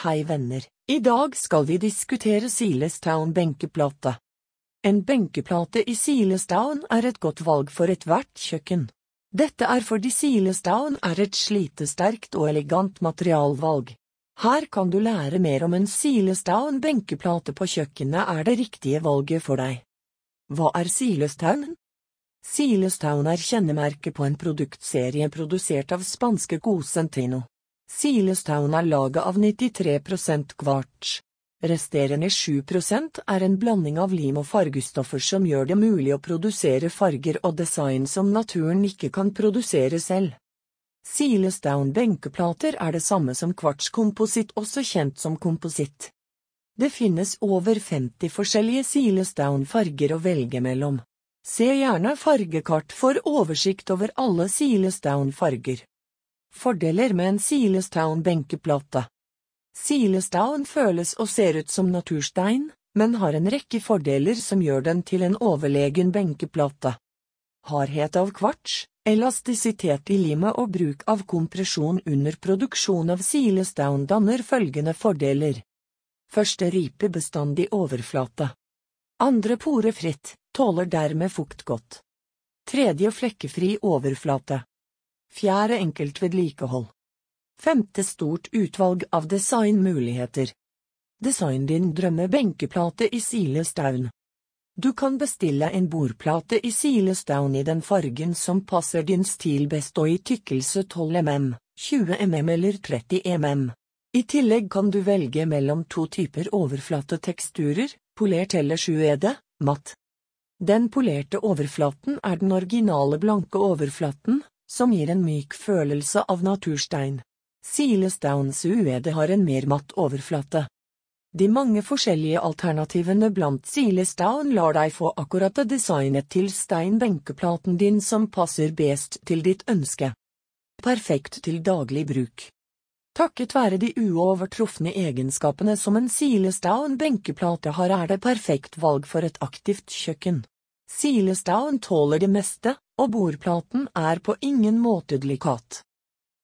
Hei venner, i dag skal vi diskutere Silestown benkeplate. En benkeplate i Silestown er et godt valg for ethvert kjøkken. Dette er fordi Silestown er et slitesterkt og elegant materialvalg. Her kan du lære mer om en Silestown benkeplate på kjøkkenet er det riktige valget for deg. Hva er Silestown? Silestown er kjennemerket på en produktserie produsert av spanske Cosentino. Silestown er laget av 93% kvarts. Resterende 7% er en blanding av lim og fargestoffer som gjør det mulig å produsere farger og design som naturen ikke kan produsere selv. Silestown benkeplater er det samme som kvartskompositt, også kjent som kompositt. Det finnes over 50 forskjellige Silestown-farger å velge mellom. Se gjerne fargekart for oversikt over alle Silestown-farger. Fordeler med en Silestown benkeplate Silestown føles og ser ut som naturstein, men har en rekke fordeler som gjør den til en overlegen benkeplate. Hardhet av kvarts, elastisitet i limet og bruk av kompresjon under produksjon av Silestown danner følgende fordeler. Første ripe bestandig overflate. Andre porefritt, tåler dermed fukt godt. Tredje flekkefri overflate. Fjerde enkelt vedlikehold. Femte stort utvalg av designmuligheter. Design din drømme-benkeplate i Silestown. Du kan bestille en bordplate i Silestown i den fargen som passer din stil best og i tykkelse 12 mm, 20 mm eller 30 mm. I tillegg kan du velge mellom to typer overflateteksturer, polert eller sjuede, matt. Den polerte overflaten er den originale blanke overflaten, som gir en myk følelse av naturstein. Silestowns uede har en mer matt overflate. De mange forskjellige alternativene blant Silestown lar deg få akkurat designet til steinbenkeplaten din som passer best til ditt ønske. Perfekt til daglig bruk. Takket være de uovertrufne egenskapene som en Silestown benkeplate har er det perfekt valg for et aktivt kjøkken. Silestown tåler det meste, og bordplaten er på ingen måte delikat.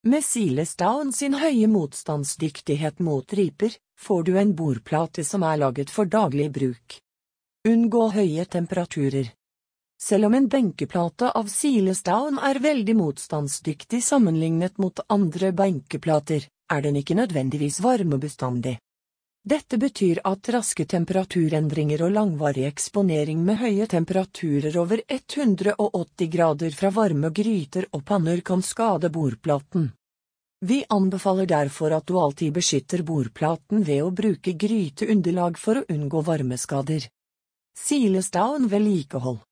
Med Silestown sin høye motstandsdyktighet mot riper, får du en bordplate som er laget for daglig bruk. Unngå høye temperaturer. Selv om en benkeplate av Silestown er veldig motstandsdyktig sammenlignet mot andre benkeplater, er den ikke nødvendigvis varmebestandig. Dette betyr at raske temperaturendringer og langvarig eksponering med høye temperaturer over 180 grader fra varme gryter og panner kan skade bordplaten. Vi anbefaler derfor at du alltid beskytter bordplaten ved å bruke gryteunderlag for å unngå varmeskader. Silestown vedlikehold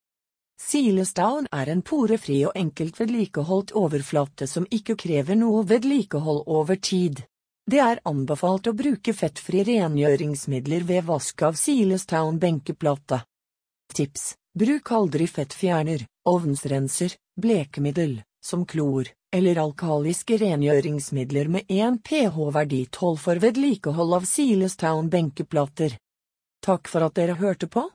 Silestown er en porefri og enkelt vedlikeholdt overflate som ikke krever noe vedlikehold over tid. Det er anbefalt å bruke fettfri rengjøringsmidler ved vask av Silestown benkeplate. Tips Bruk aldri fettfjerner, ovnsrenser, blekemiddel, som klor, eller alkaliske rengjøringsmidler med en pH-verdi 12 for vedlikehold av Silestown benkeplater. Takk for at dere hørte på.